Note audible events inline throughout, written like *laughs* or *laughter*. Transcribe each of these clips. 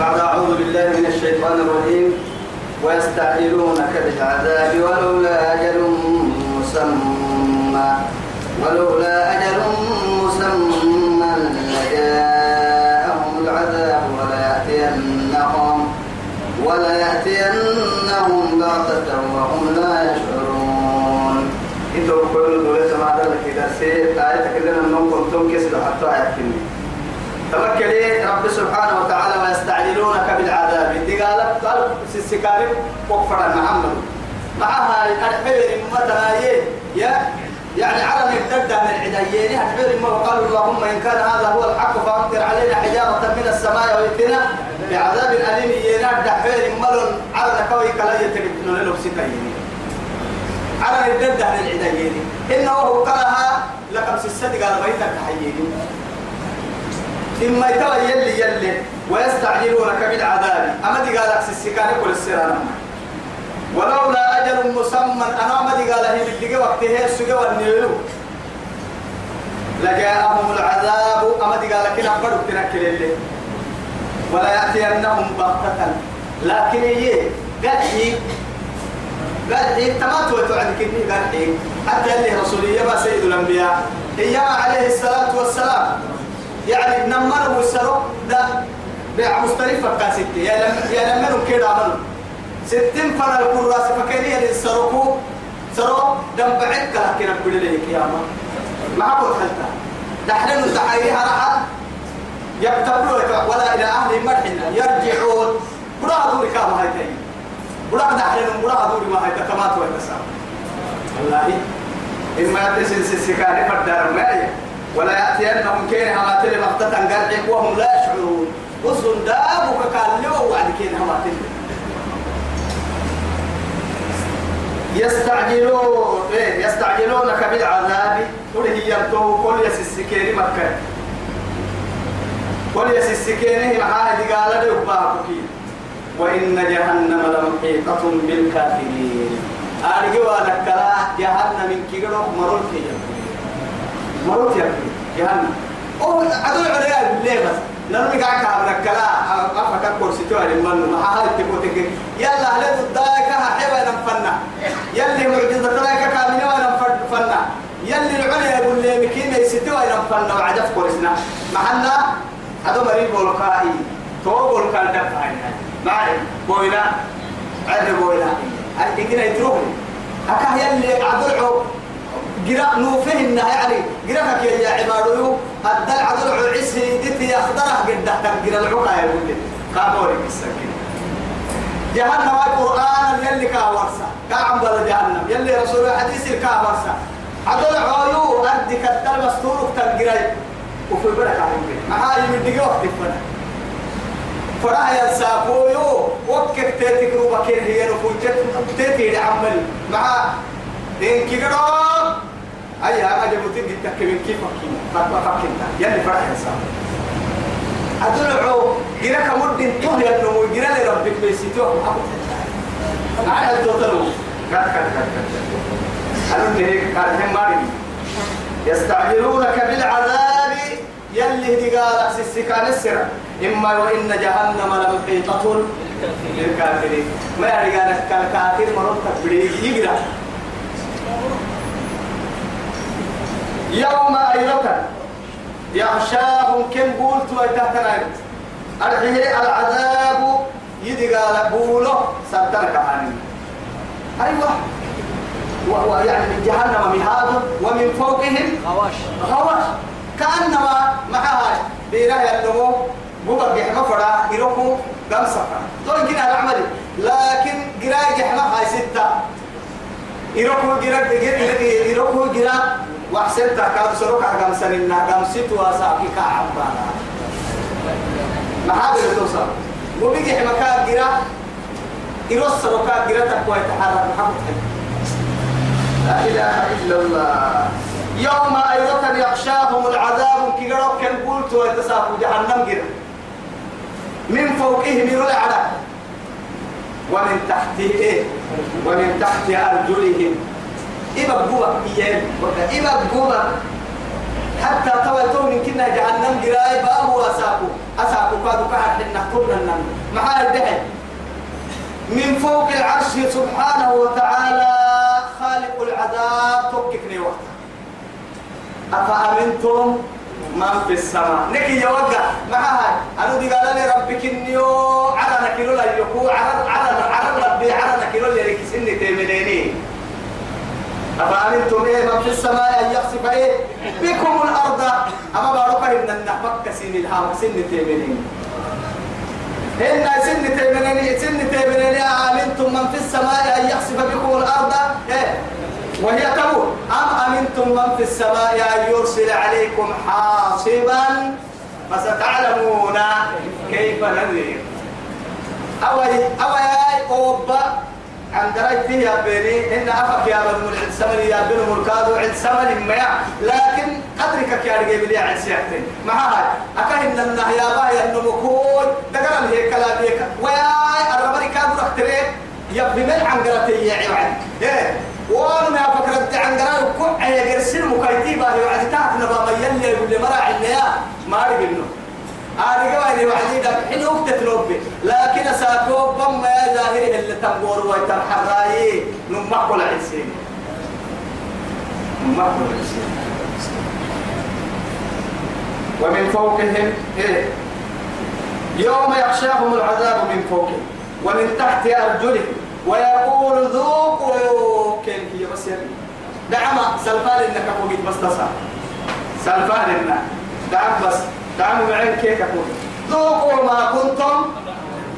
بعد أعوذ بالله من الشيطان الرجيم. ويستعجلونك بالعذاب ولولا أجل مسمى. ولولا أجل مسمى لجاءهم العذاب وليأتينهم وليأتينهم بغتة وهم لا يشعرون. إنتوا كل دولة ما ذلك إذا سيئت آية كذا من كنتم كسر حتى يحكمني توكلي رب سبحانه وتعالى ويستعجلونك بالعذاب. دي قالت قال سيسكاري وقفر محمد. معها الحبير مثلا يا يعني على الدردة من العديين الحبير ما قالوا اللهم إن كان هذا هو الحق فأمطر علينا حجارة من السماء ويتنا بعذاب أليم. ينادى حبير ملون على كوي كلا يتكتنون له ستين على الدردة من العديين إنه قالها لكم سيسد قال بيتك تحييني إما يتوى يلي يلي ويستعجلونك بالعذاب. أما دي قالك سيسكان كل السرانة ولولا أجل مسمى أنا ما دي قال هي بالدقة وقتها السجى والنيلو. لجاءهم العذاب. أما دي قالك إن أبدو تنكل اللي. ولا يأتينهم بغتة. لكن هي قد هي قد هي تمات وتعد كني قد هي حتى اللي رسولية ما سيد الأنبياء. إياه عليه الصلاة والسلام. يعني نمر وسرو ده بيع مستلفة كاسيتي يا لم يا لم كده عملوا ستين فنا الكراس فكاني اللي سرقوا سرو دم بعد كلا كنا كل اللي كياما ما هو خلتا دحنا نتحييها راحت يبتبلوا ولا إلى أهل مرحنا يرجعون. برا دوري كام هاي تاني برا دحنا برا دوري ما هاي تكمات ويتسام والله. إما تسلسل سكاني فدار معي ولا يأتينهم كين هما تلي بغتة قرعك وهم لا يشعرون. وصل دابك قال له وعد كين هما يستعجلون إيه يستعجلونك بالعذاب قل هي يمتو كل يسسكين مكة. كل يسسكين معاه دي قال له باكي وإن جهنم لمحيطة بالكافرين. أرجو أنك جهنم من كيرو مرول كيرو. مروت يا جهنم أو عدو عليها ليه بس؟ لأنه قاعد كابرك كلا أفكر كرسي توالي من ما هاي تقول يلا هلا تدايك حبا نفنا يلي معجزة تلاك كاملة ونفنا يلي العليا يقول لي مكين يستوى نفنا وعجف كرسنا محنا هذا مريض بولكائي. تو بولكال دفع معي بوينا عد بوينا هاي كده يتروح أكاه يلي عدو جرا نوفهن يعني جراك يا عبادو الدل عدل عيسي دتي أخضره قد تحت جرا العقا يا ولد قاموري بالسكين. جهنم القرآن يلي كاورسا كعم بلا جهنم. يلي رسول الحديث كاورسا عدل عيو أردك الدل مستورك تنجري وفي بركة عليك معاي من دقيقة وقت فنا فراه ينسافو يو وكك تيتك روبا كين هي نفوجت تيتي عمل. مع إن كيكرو أي جبتين جدا كمين كيف فكين فكوا فكين يلي فرح إنسان أدلعو جرا كمد توه يا نمو جرا لربك بيسيتوه أنا الدوتلو كات كات كات كات أنا تهيك قال هم ماري يستعجلونك بالعذاب يلي دي قال سكان السر إما وإن جهنم لمحيطة للكافرين ما يعني قال الكافر مرتب بدي يقرأ يوم أيضا يغشاهم كم قلت ويتهتنا أرحيه العذاب يدي قال بوله سبتنك عني. أيوة. ويعني من جهنم مهاد ومن فوقهم غواش. غواش. كأنما معها بيراه النمو بوبا جحمة فرا يروحوا قام سفر طول كنا العمل لكن قراء جحمة هاي ستة. يروحوا قراء يروحوا قراء وحسن تكاد سروك أقام سنين أقام ست واساكي كعبانا ما هذا توصل؟ وبيجي حمكا جرا؟ يروس سروكا جرا تقوى يتحرك محمد لا إله إلا الله. يوم أيضا يغشاهم العذاب كي قرأوا كان قلت ويتساقوا جهنم جرا. من فوقهم يرى ومن تحته إيه؟ ومن تحت أرجلهم. إبا بقوة إيام إبا بقوة حتى تويتون من كنا جهنم جراي بابو أساقو. أساقو قادو كهر حنا كنا معاه الدحي من فوق العرش سبحانه وتعالى خالق العذاب. توككني وقت أفأمنتم من في السماء؟ نكي يوقع. معها أنا دي قال لي ربك إنيو على نكيلو لا يكو على على على ربي. على نكيلو اللي ركسني تيمنيني. أفأمنتم إيه من في السماء أن يخسف إيه بكم الأرض؟ أما بارك إن النحمك سين الهام سن تيمنين. إن سن تيمنين سن تيمنين أمنتم من في السماء أن يخسف بكم الأرض؟ إيه؟ وهي تقول أم أمنتم من في السماء أن يرسل عليكم حاصبا؟ فستعلمون كيف نذير. أوي أوي أوبا. عند رأيته يا بني إن أفك يا بني من عند سمري يا بني مركادو عند سمري ما لكن قدرك يا رجال لي عند سيحتين مع هاي أكاين لنا يا باي النمكون دقر هي كلام هيك ويا الربري كابو رختري يبني من عن قرتي يا عيوان إيه. وأنا فكرت عن قرار كوع يا قرسل مكايتي باهي. وعدي تحت نبا ما يلي يقول لي مرا عنا ما رجلنا قواني وعدي ده حين وقت تلوبي لكن اساكو بما يا ظاهري اللي تنقور ويتم حراي نمحو العسين نمحو العسين ومن فوقهم إيه؟ يوم يخشاهم العذاب من فوقهم. ومن تحت أرجلهم. ويقول ذوقوا كين هي بس يلي دعم سلفان فوقيت بس تصا سلفان إنك. دعم بس. دعم معين كيك أقول ذوقوا ما كنتم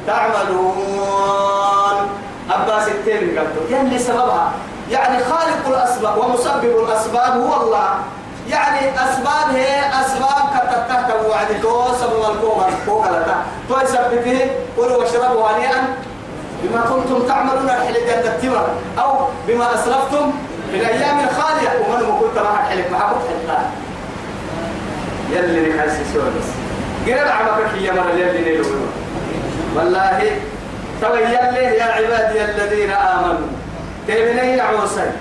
تعملون. أباس التين قلت يلي سببها؟ يعني خالق الأسباب ومسبب الأسباب هو الله. يعني أسباب هي أسباب كتتحت وعد توسب والكوغا كوغا لتا تو يثبته كلوا واشربوا هنيئا. بما كنتم تعملون الحل جنة التمر أو بما أسلفتم في الأيام الخالية. ومن كنت راح ما حكت حلقان يلي نحسي سوى بس قرب عمك يا مر يلي نيلو. والله يلي يا عبادي الذين آمنوا. تبنين عوسي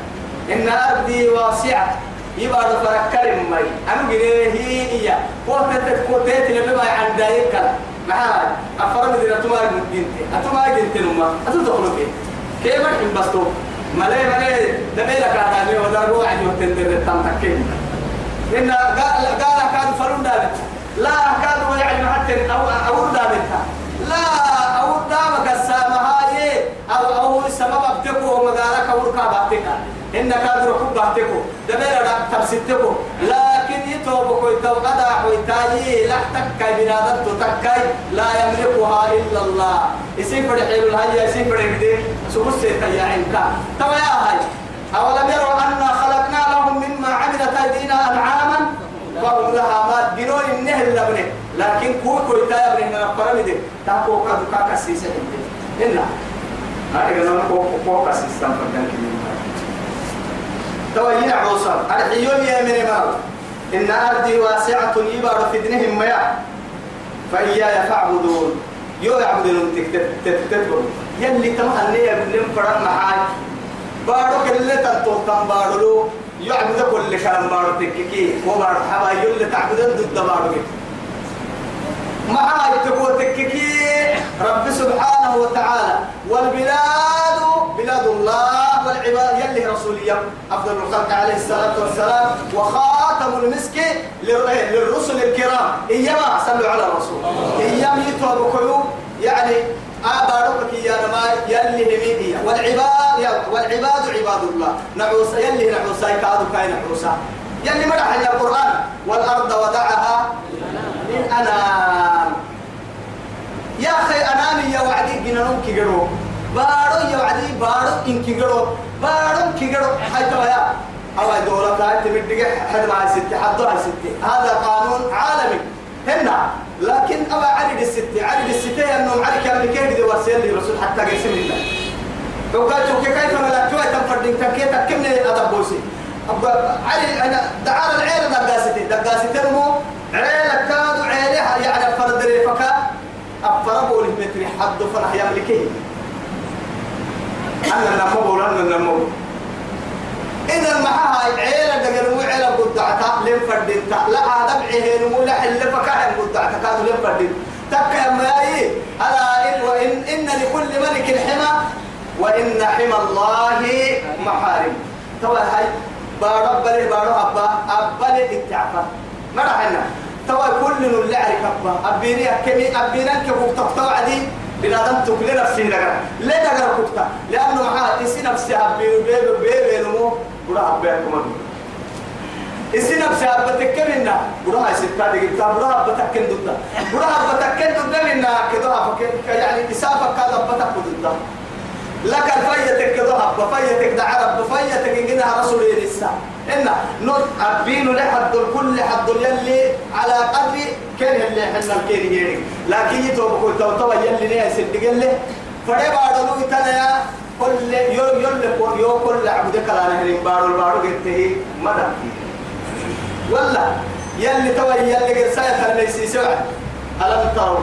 إن أرضي واسعة. يبقى فركر مي أنا قريه هي قوة تتكوتيت لما عن دايك معاي. أفرم دينا تما جنتي أتما جنتي نما. أتدخلوا فيه. كيف من بستو ملي ملي دميلك على مي ولا روح يوتندر التمتكين إن قال قال كان فرون دابت. لا كانوا يعني حتى أو أو دابتها لا أو دامك السامها أو أو السبب بتكو مدارك أو ركابتك إن كادر كبهتكو دبير تبستكو لكن يتوبك ويتوقدا ويتاي. لا تكاي بنادم تكاي. لا يملكها إلا الله. يسيفر حيل الهيا يسيفر يقدر سبس يا عينك. توا يا هاي. أولم يروا أنا خلقنا لهم مما عملت أيدينا أنعاما فهم لها مات جنون النهر لبنه لكن كوي كوي تايا بنه نفرمده تاكو كادو كاكا سيسا إنا هذا كنا نقول كوكا سيستم فردان كمين توينا عوصر الحيوم يا من مال إن أرضي واسعة يبار في دنهم ميا فإياي فاعبدون يو يعبدون تكتبون يلي تمحل لي يقولون فران معاي بارو كل تنطوطن بارو يعبد كل كلام بارو تككي. وبارو حبا يلي تعبدون ضد بارو معاي تقول تككي. رب سبحانه وتعالى. والبلاد بلاد الله والعباد. يلي رسولية أفضل الخلق عليه الصلاة والسلام. وخاتم المسك للرسل الكرام. إيما صلوا على الرسول. إيام يتوى يعني أبارك يا نما يلي هميدية والعباد والعباد عباد الله. نعوس يلي نعوسا يكادوا كاين نعوسا يلي مرح القرآن. والأرض وضعها للأنام. يا أخي أنامي يا وعدي جنانون كيجرو بارو يا وعدي بارو إن كيجرو بارو كيجرو هاي تبايا أو دولة لا تمدق حد مع ستة حد مع ستة هذا قانون عالمي. هنا. لكن أبا عدد الستة عدد الستة أنهم عدد كامل كيف دي وسيل لي رسول حتى قسم الله. توقعت كيف أنا لك تنفردين تنكي تكمني أدب بوسي؟ علي أنا دعار العيلة دقاستي. دقاستي مو عيلة كادوا عيلة يعني فرد ريفكا أفربوا لمتر حد فرح يملكه. أنا نمو ولا نمو إذا معها عيلة دقل مو عيلة قدعتا لم فردين. لا آدم عهين مو لا حل فكاهم قدعتا كادوا لم فردين. تك يا ماي ألا إن وإن إن لكل ملك حمى وإن حمى الله محارم. توا هاي بارب بلي بارو أبا أبا لي اتعفى ما رحنا توا كل عرف أبا. أبيني أكمي أبينا كفوك تقطع عدي. بنادم تكل نفسي لغا ليه لغا كفتا لأنه معاه إسي نفسي أبي بيبي بيبي نمو. برا أبيكم إسي نفسي أبتك منا برا ستة دقيقة برا أبتك ضد برا أبتك ضد منا كده أفكر يعني إسافة كذا أبتك ضد لك الفيتك كده أبا فيتك دعرب فيتك إنها رسول لسه إن نط أبين لحد الكل حد يلي على قدر كان اللي حنا الكيري يري لكن يتوب كل تو تو يلي نيا سد قال له فدي بعد لو يتنا كل يو يل يو كل عبد كلام هرين بارو بارو قلته مدى ولا يلي تو يلي قرسايا اللي سيسوع ألم تروا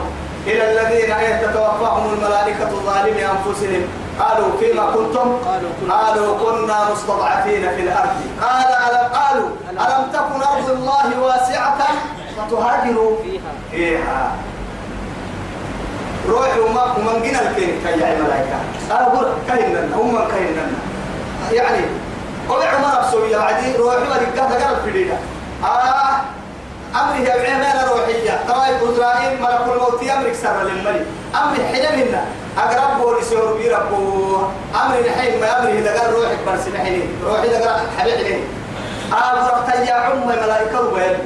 إلى الذين يتوفاهم الملائكة ظالمي أنفسهم؟ قالوا فيما كنتم؟ قالوا كنا مستضعفين في الأرض. قال ألم قالوا ألم تكن أرض الله واسعة فتهاجروا فيها. روحوا ما ومن جنا الكين كي يا ملائكة. أقول كهننا هم كهننا. يعني قل عمر بسوية بعدي روحوا ورقة تقرب في دينا. آه أمري يا بعمل روحية ترى إسرائيل ملك الموت أمرك سر للملك. أمري حين منا أقرب بول يسور بيربو أمري الحين ما أمري إذا قال روحك برس نحني روحي إذا قال حبيب لي أبرك يا عم ملائكة وين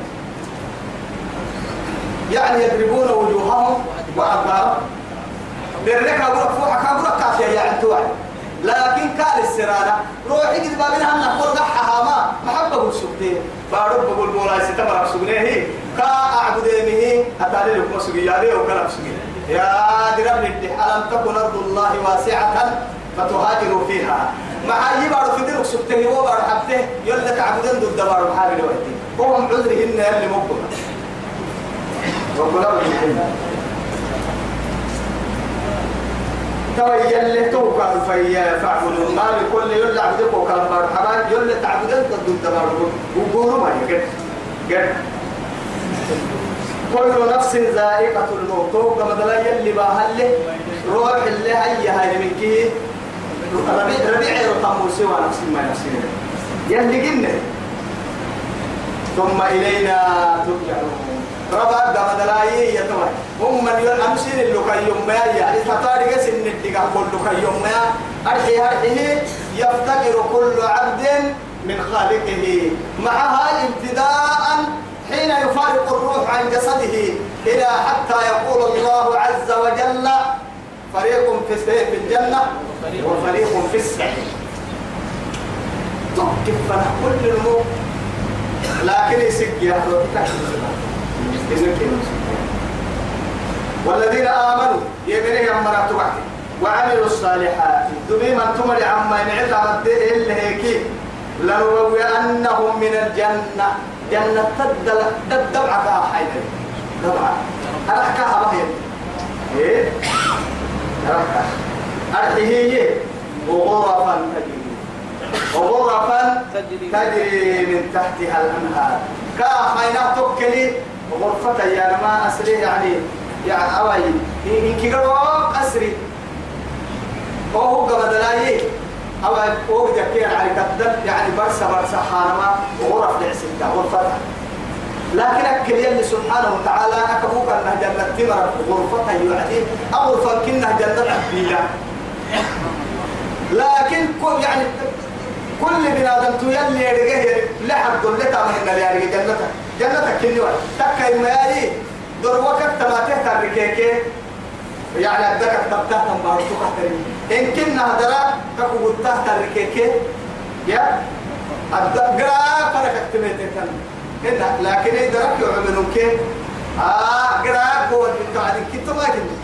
يعني يضربون وجوههم وأدبارهم برك أقولك فوحك أقولك كافية يا عتوعي لكن قال السرانة روحي قد بابنا هم نقول قحها ما محبة بالسبتين بارب بقول بولا ستمر سبنيه كا أعبد مه أتالي لكم سبيا ليه وكلام سبيا يا درب ندي ألم تكن أرض الله واسعة فتهاجروا فيها. مع يبارو في ديرك سبتين وبارو حبته يلا تعبدين ضد بارو محابي لوحدي وهم عذرهن اللي مقبل. وقلوا توي يلي توقع في فاعبدوا ما لكل يلا عبدك وكان مرحبا يلا تعبدين ضد الدمار وقولوا ما يقد قد كل نفس ذائقة الموت كما دلا يلي باهل روح اللي هي هاي من كي ربيع ربيع يرطم سوى نفس ما نفسي يلي قلنا. ثم إلينا ترجعون. ربا دم دلاي يتوى هم من يل أمسين اللي كي يوم ما يا. إستطارق سن الدقاء كل كي يوم ما أرحي أرحيه يفتقر كل عبد من خالقه. معها ابتداء حين يفارق الروح عن جسده. إلى حتى يقول الله عز وجل فريق في في الجنة وفريق في السعير. تكف كل الموت. لكن يا والذين آمنوا يمنه أمنا تبعك وعملوا الصالحات. دمي من تمر عما ينعت عمد إلا هيك لنبوئنهم من الجنة. جنة تدل تدبع فيها حيث دبع أرحكها بهي إيه؟ أرحكها أرحيه. وغرفا تجري. وغرفا تجري من تحتها الأنهار. كاحينا توكلي غرفة يا ما أسري يعني يعني أوي. إن كيرو أسري. وهو قبل لاي أو هو جاكين على كتدل يعني برسا برسا حانما وغرف لعسكة غرفتها لكن أكل يلي سبحانه وتعالى أكبوك أنها جنة تمر غرفتها يعني أغرفا كنها جنة عبيلة لكن كل يعني كل بنادم تيلي يرجع لحد دلتا من اللي جنتك. جنتك كني واحد. تكا المالي دروكك تماتيه تركيك يعني أدك تبتاه تنبارك تحتري إن كنا هدرا تكو قلتاه تركيك يا أدك قراء فرقك تميتك هنا لكن إذا رك يعملون كيف آه قراء قوة من تعدين كنتو ما كنتو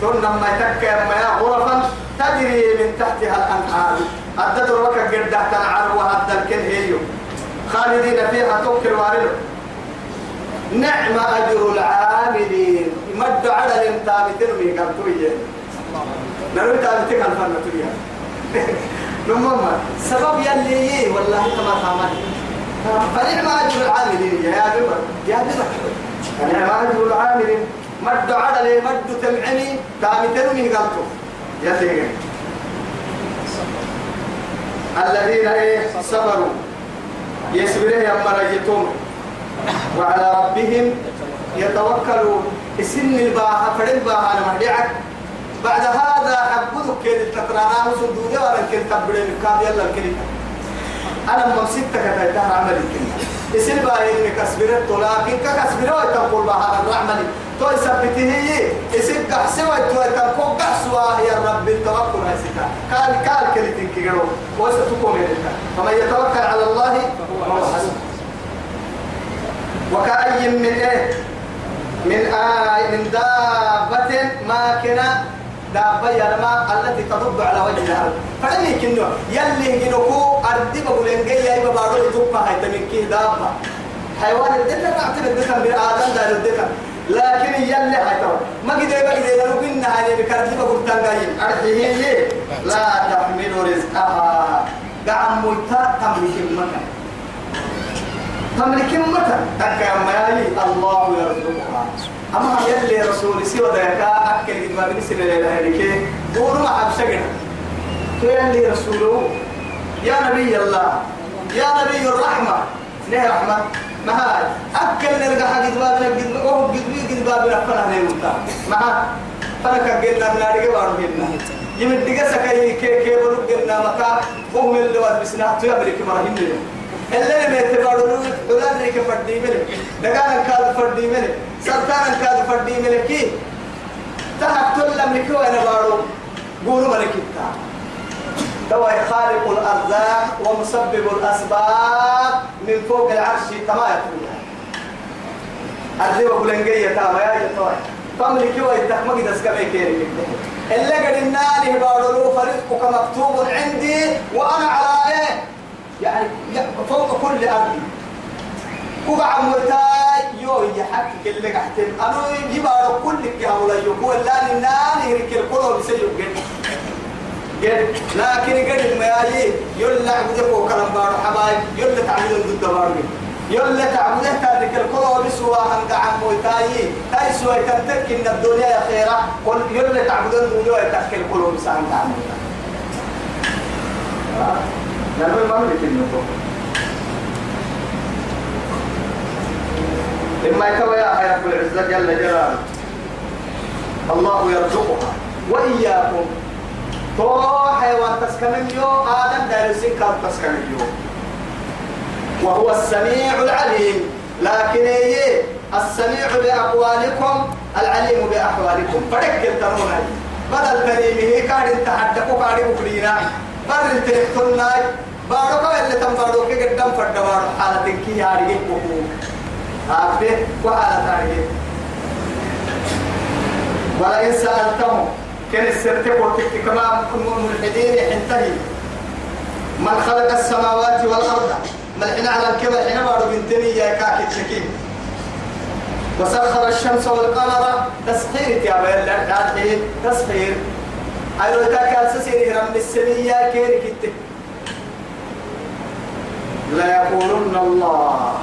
تون لما يتكى ما غرفا تجري من تحتها الأنهار أدت روكا قد تنعر وهد الكل هيو. خالدين فيها توكل وارلو نعم أجر العاملين. مد على الامتامتين من قلتوية نرو تامتين الفن تريها *laughs* نمما سبب يلي والله كما تعمل فنعم أجر العاملين. يا ببر يا ببر نعم أجر العاملين. مد عدل مد تمعني تامي تنمي قلتو يا الذين إيه؟ صبروا. يسبره يا مريتون وعلى ربهم يتوكلون. السن الباها فرد باها أنا مهدعك بعد هذا حبذك كيد التقراناه سندودي ولا كيد تبرين كاب يلا الكلمة. أنا ممسكتك تايتها عمل الكلمة. اسم باهي إنك اسبرت لكن كاسبروا تقول بها الرحمن تو يثبته هي. اسم كحسوا تو تقول كحسوا هي الرب التوكل هاي ستا. قال قال كلمتين كيرو وستكون فمن يتوكل على الله فهو حسن وكأي من إيه؟ من آي من دابة ما كنا دابة يلما التي تضب على وجه الأرض فأني كنو يلي هنوكو أردي بقولين جاي يا إبا بارو يتوقع هاي تمكيه دابة. حيوان الدكة تعتبر الدكة بالآدم دار الدكة لكن يلي حيتو ما قد يبقى قد يدرو بنا هاي بكارتي بقول تنقايم. أرحيه لا تحمل رزقها. قعم ملتا تملك المكان. تملك متى؟ تكا ما الله يرزقها. أما يلي رسول سوى ذاك أكل قد ما بنسل إلى هذيك دور ما أبشقنا. يلي رسوله يا نبي الله يا نبي الرحمة. نه رحمة. ما هاي أكل نلقى حق قد ما بنقد أوه قد بي قد ما بنفنا هني متا ما فلك قلنا ناري قبارو قلنا. يمد دقا سكاي كي كي بلوك قلنا مكا. قوم اللي واد بسنا. تو يبريك مرهين لهم اللي ما يتبادلوا دولار ليك فردي ملك دقانا كاد فردي ملك سلطانا كاد فردي ملك كي تحت تلم لك وأنا بارو قولوا ملك التا دواء خالق الأرزاق ومسبب الأسباب من فوق العرش كما يقول الذي بلنجية تاما يا جتوي فملك ويتحمق دسكبي كيري اللي قد الناني بارو فرزقك مكتوب عندي وأنا على إيه يعني فوق كل أرض كوبا عمرتاي يو يحكي اللي قحتم أنا يبقى كل يا ولا يقول لا ناني هيك القلوب بسيو. جد جد لكن قد ما يجي يلا عبده وكلام بارو حبايب. يلا تعبده ضد بارو. يلا تعبده تارك القلوب سوا عند عمرتاي تاي سوا تنتك إن الدنيا يا خيرة. قل يلا تعبده ضد تارك القلوب سوا عند عمرتاي لأنه المملك النفوق إما يكوى يا رب العزة جل جلاله. الله يرزقها. وإياكم. تو حيوان تسكن يو آدم دارسين كان تسكن يو وهو السميع العليم. لكن إيه؟ السميع بأقوالكم العليم بأحوالكم. فرق التنون بدل كريمه كان تحدقوا كان بكرينا بر تلقنا بارو كا اللي تم بارو كي قدام فرد بارو حالة كي يارجي كوكو عارفة؟ وحالة تارجي ولئن سألتهم كان السرت قلت كما ملحدين حنتهي من خلق السماوات والأرض ملحنا على الكبر حين بارو بنتني يا كاكي تشكين وسخر الشمس والقمر تسخير يا بيل تسخير. أيضا تاكل سيري رم السنية كيري كتة لا يقولن الله.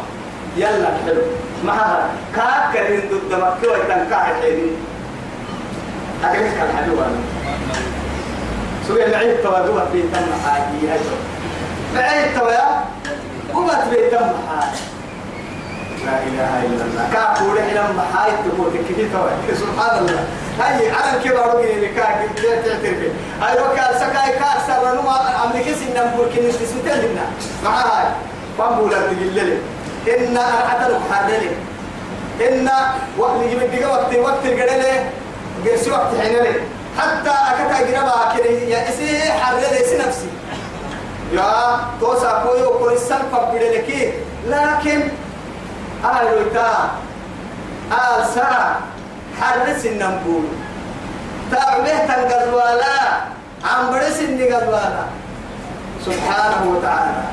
يلا حلو. معها كاكرين ضد مكة ويتنكاح حيني أكلك الحلو أنا سوري العيد تودوها في تم حاجي هجر العيد تويا وما تبي تم حاجي. لا إله إلا الله. كاكو رحلة محايد تقول كيف سبحان الله. هاي على الكبار وجين اللي كاك تعترف هاي وكال سكاي كاك سر نما أمريكا سنن بوركين نسمتين لنا. مع هاي بامبولا تقول لي. إن أتلو حرلي إن وقت يجيب دقة وقت وقت الجدل جلس وقت حينلي حتى أكتا جربا كده يا إسي حرلي إسي نفسي. يا توسا كوي وكل السلفة بدلكي لكن آل تا آل سا حرس النمبول تعبه تنقذوالا عم برس النقذوالا سبحانه وتعالى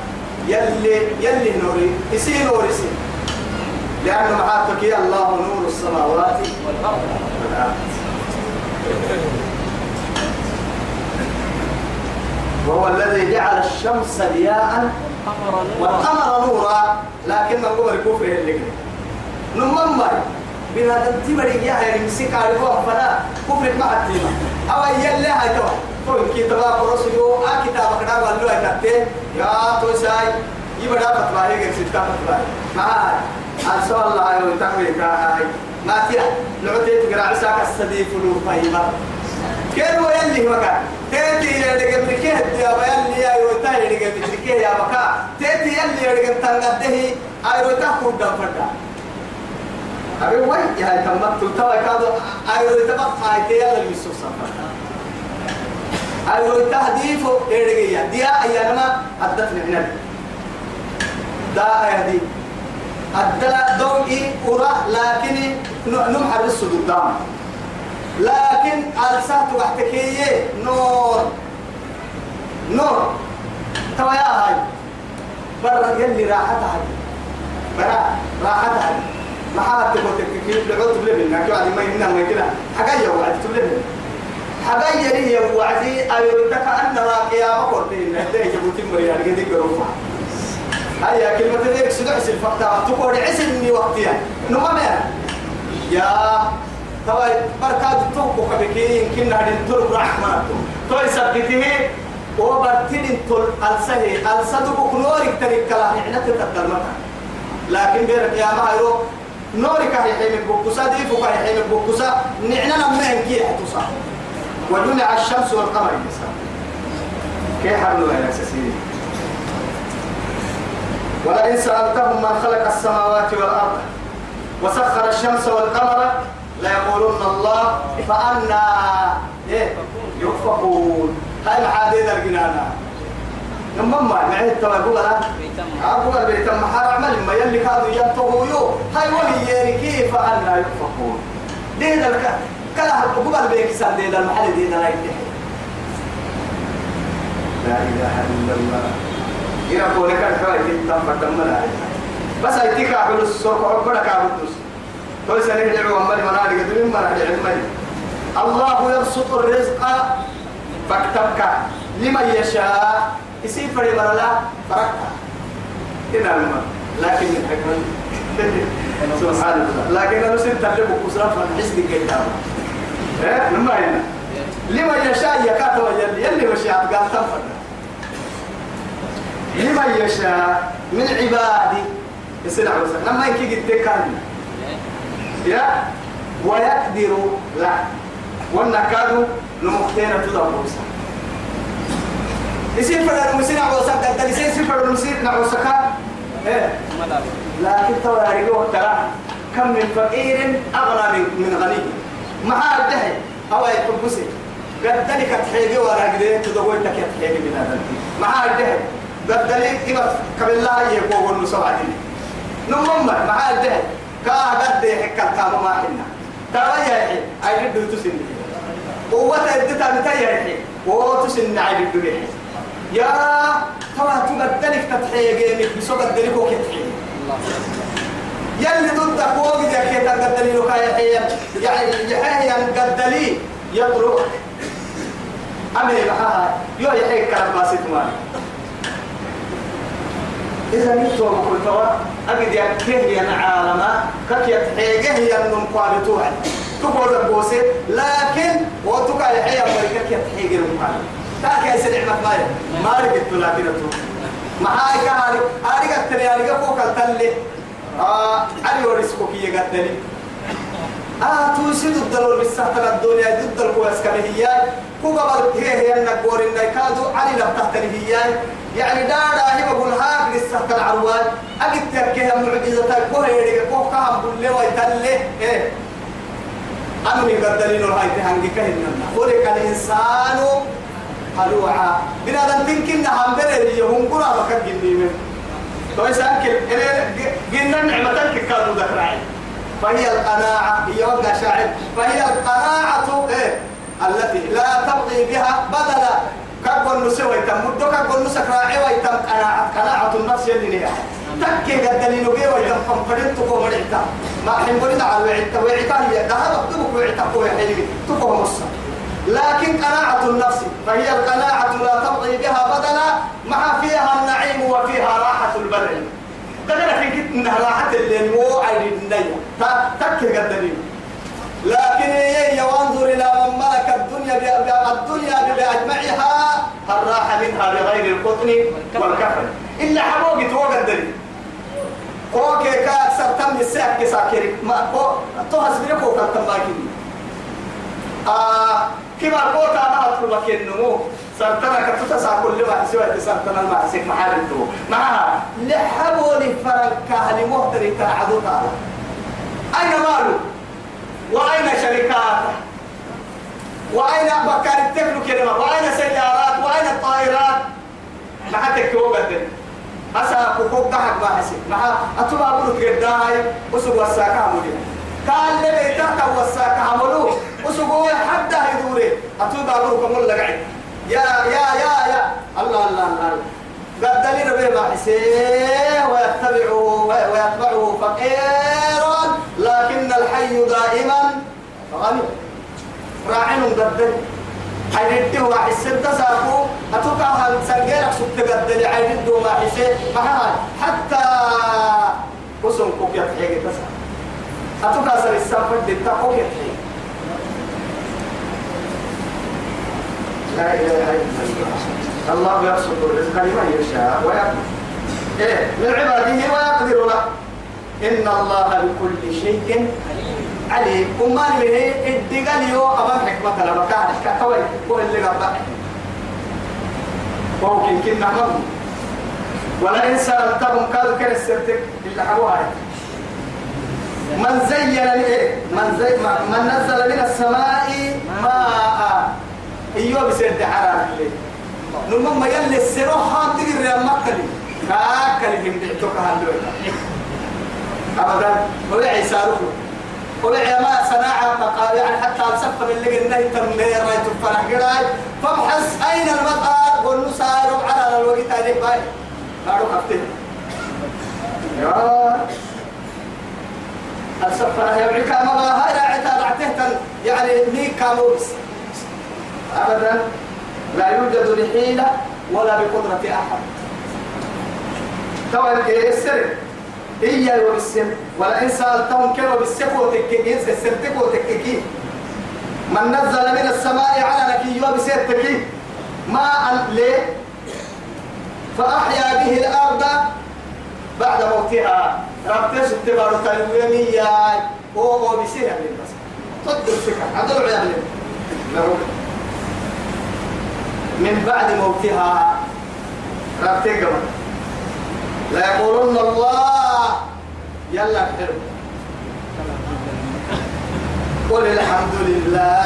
يلي يلي نوري يسي نوري سي. لأنه معاتك يا الله نور السماوات والأرض. وهو الذي جعل الشمس ضياء والقمر نورا لكن القمر كفر اللي نمم بهذا التمري يا هاي مسك على هو فلا كفر ما التيمة أو يلا هاي توا تو كتاب رسول آ كتاب كنا والله كتة يا تو ساي يبدا هي غير ستة فتوى ما أرسل الله يتقوي كاي ما تيا تيجي تقرأ عساك السديف لو فاهمة كيف هو يلي مكان تيتي يلي قبل كيه يا بيلي يا يوتا يلي قبل كيه يا بكا تيتي يلي يلي قبل تنقده أي يوتا كود فردا أبي وين يا تمت توا كادو. أي يوتا بقى تيتي يلي يسوع سفر. أي يوتا هديفو يلي يا. ديا أيامنا أدتني هنا دا هدي أدلا ورا لكن نمحر السدود دام. لكن ألسات وحتكية نور. نور. توا يا هاي. برا يلي راحتها برا ما حد تقول كيف لعوت بلبن عادي ما يمنا ما كده حاجة وعد تبلبن حاجة يلي وعدي أيوة كأن راقيا ما قلتين ده جبوتي مريان كده قروفا هيا كلمة ذيك سدعس الفقطة تقول عسني وقتها نمام يا توا بركات توكو كبكي يمكن هذه تلو رحمة توي سبته وبرتين تل ألسه ألسه بكنورك تريك كلا نحن تتقدر مكان لكن بيرك يا ما يرو نورك هي حيم بوكسا دي فوق هي حيم بوكسا نحن لما هنكي حتصا وجمع الشمس والقمر يسا. كيف حلوا يا سيدي. ولئن سألتهم من خلق السماوات والأرض وسخر الشمس والقمر ليقولن الله فأنا إيه؟ يؤفكون. هاي العادة الجنانة نمما معي التوى أقول أنا أقول البيت ما حرام ما يلي كانوا ينتهوا يو هاي وهي يعني كيف أنا يؤفكون دين الك كلا أقول البيت سان دين المحل دين لا لا إله إلا الله. إذا كونك الحوالي تم فتمنا بس أيتك أقول السوق عبرك أقول تو سنه دعوا أمري منادي قدرين منادي علمي الله يبسط الرزق. فاكتبك لمن يشاء. يصير فري مرلا فرقها إذا الماء لكن من حكمة سبحان الله. لكن أنا سنت تجيب كسرة فنحسن كيتام إيه؟ لما هنا؟ لمن يشاء يكاتب يلي يلي مشاء قال تنفر. لمن يشاء من عبادي يصير عوسى لما يكي قد تكلم يا؟ ويقدر لا والنكاد نمختين تدبوسا يصير فرد مسير عوسا قد يصير فرد مسير نعوسا إيه. لكن تواري ترى كم من فقير أغنى من غني. ما هذا أو يحبسي قد ذلك تحيجي ورا قديه تدور لك تحيجي من هذا ما هذا قد ذلك إما قبل الله يقول النسوة نمم ما هذا كا قد حكا كام ما حنا. ترى يا أي قد تسن قوة إدتا متى يا حي وتسن عيد الدنيا. يا ترى تقدرك تتحيي جيمك بسوق الدنيا وكتحيي يلي ضدك وقت يا كي تقدري لك يا يعني يحيى قدلي. يطرق أمي بحاها يو يحيي كلام باسط مالي. إذا نتوى بكل توا أجد يكيه ين عالما كك يتحيجه ين قابتوها تقول البوسي لكن وتوكا يحيى مريكك يتحيجه المقابل تاكي يسرع مكاية ما رجعت لكن معاي كهاري هاري قتلي هاري قفوك التلي آه علي ورسكوك يقتلي آه توسيد الدلول بالسهتنا الدنيا ضد القوس كمهياي كوكا بل هي هي النقور النكادو علي لم تحتني هياي يعني دارا هي بقول هاك للسهت العروان. أجد تركيها معجزة كوه يدك كوه كهم بلي ويتلي. إيه. أمني قدلين الهاي تهنجي كهننا. خلق الإنسان هلوعا بنا دم تنكن نهم بري يهم قرا بكر جنين تو يسألك جنة نعمتك كانوا ذكرعين فهي القناعة هي وقع شاعر. فهي القناعة إيه؟ التي لا تبغي بها بدلا. كقول نسوي تم مدو كقول نسك راعي ويتم قناعة. قناعة النفس اللي نيا تكي قد اللي نبيه ويتم فنفرين تقوم العتا ما حين قلنا على وعتا وعتا هي. ذهب تبك وعتا قوي حيني تقوم مصر لكن قناعة النفس فهي القناعة لا تبغي بها بدلا مع فيها النعيم وفيها راحة البدن. قدرت إنها راحت اللي مو عيد النية تكي قدرين لكن هي وانظر إلى من ملك الدنيا الدنيا بأجمعها هل راح منها بغير القطن والكفن؟ إلا حبوقي توقع الدليل كوكي كا أكثر تم الساعة كساكري ما كو توهس بيكو كتم باكي آه كما كوتا ما أطلب كنمو سرطنا كتوتا كل واحد سوى سرطنا المعسك محاربتو معها. لحبوني فرنكا لمهتري تعدو تعالى أين مالو؟ وأين شركاته وأين بكار التكنو كلمة وأين سيارات؟ وأين الطائرات؟ ما حتى كوبت أسا كوكو كحك ما حسي ما أتوما بلوك قداي. وسوق وساكا مدينة. قال لي بيتك وساكا عملو. وسوق حتى يدوري أتوما بلوك مول لقعي يا يا يا يا. الله الله الله. قد دليل به ما حسيه ويتبعه ويتبعه فقيرا لكن الحي دائما غني راعن قد حيدي واحد ستة ساقو أتوقع سنجيرك سبت قد لي حيدي ما حسين. ما حتى وسم كوك يتحيق تسا أتوقع سر السفر لا إله إلا الله. الله يرزق الرزق لمن يشاء ويقدر. إيه من عباده ويقدر له. إن الله بكل شيء عليم. وما له الدقال يو أمام حكمة لما كان كتوي هو اللي قبل ممكن كنا مم ولا إن سألتهم قالوا كان السرتك إلا حبوها. من زين لإيه من زي من نزل من السماء ماء. إيوه بسد حرام نمم يلي السروح هان تقدر يا مكلي كاكل هم دعتك هالدوي ابدا. ولا عيسى ولا ما صناعة مقال يعني حتى السفر اللي قلنا تنمير رايت الفرح قراي. فابحث أين المطار؟ سائر على الوقت. هذه باي. قالوا خفتين يا السفر يا بعيك ما هاي راعتها راعته يعني ميك كاموس. أبدا لا يوجد لحيلة ولا بقدرة أحد. تو السر هي وبالسم ولا إن سألتهم كانوا بالسكو تككين السرتكو تككين من نزل من السماء على نكي وبسيرتكي ماء ليه؟ فأحيا به الأرض بعد موتها. ربتش التبار تلويمية هو بسيرها من بس تدر سكة عدو عيال من بعد موتها ربتك لا يقولون الله يلا أكتر قل الحمد لله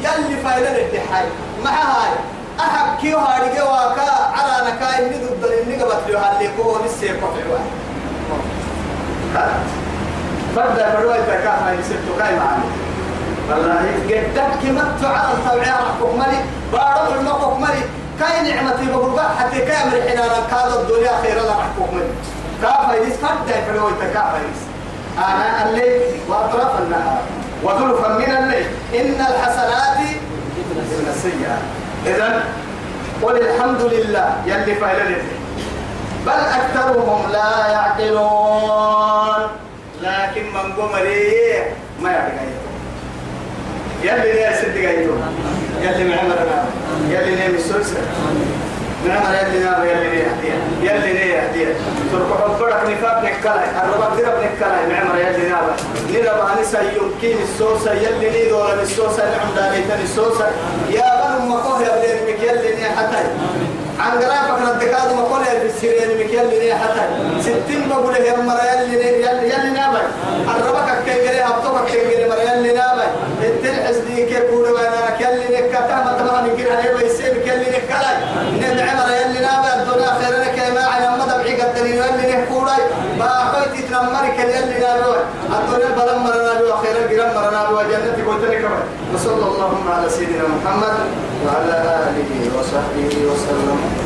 يلي فايدة الدحاي مع هاي أحب كيو هاري واكا على نكاي ندو الدليل نقبت له هاللي كو لسه يقفل واحد فردا فروي تكافى يسبتو كاي معاني. والله. قدك كمت على الطبيعة رحكم ملي بارو المقف ملي كاي نعمتي بقربا حتى كامل حنانا كاد الدنيا خير الله رحكم ملي كافى يس فردا فروي تكافى يس أنا الليل وأطراف النهار. وظلفا من الليل. إن الحسنات من السيئات. إذا قل الحمد لله يلي فايلة بل أكثرهم لا يعقلون. لكن من قمري ما يعقل يلي ليه سد قايتو يلي معمرنا يلي ليه مسوسة معمر يلي نار يلي ليه هدية يلي ليه هدية ترك حبرك نفاق نكلاي الربك درب نكلاي. معمر يلي نار. نرب أنسا يمكن السوسة يلي ليه دولة السوسة نعم داليتن السوسة يا بنو مكوه يا بلين مك يلي ليه حتى عن قرافك ردكاد مقول في السيرين مك يلي ليه حتى ستين بقول يا مر يلي يلي نابي. الربك كيجري هبطك كيجري مر يلي نابي. التلحس دي كيف يقول وأنا نكتا ما تبغى نقول عليه بيسيب كلي نكلاي ندعم يلي نابي الدنيا خير لك ما على ما دبعي قدني يلي خويتي تنمر كلي يلي نابي الدنيا بلم مرنا بي وخير الجرام مرنا بي وجنتي قلت لك وصلى اللهم على سيدنا محمد وعلى آله وصحبه وسلم.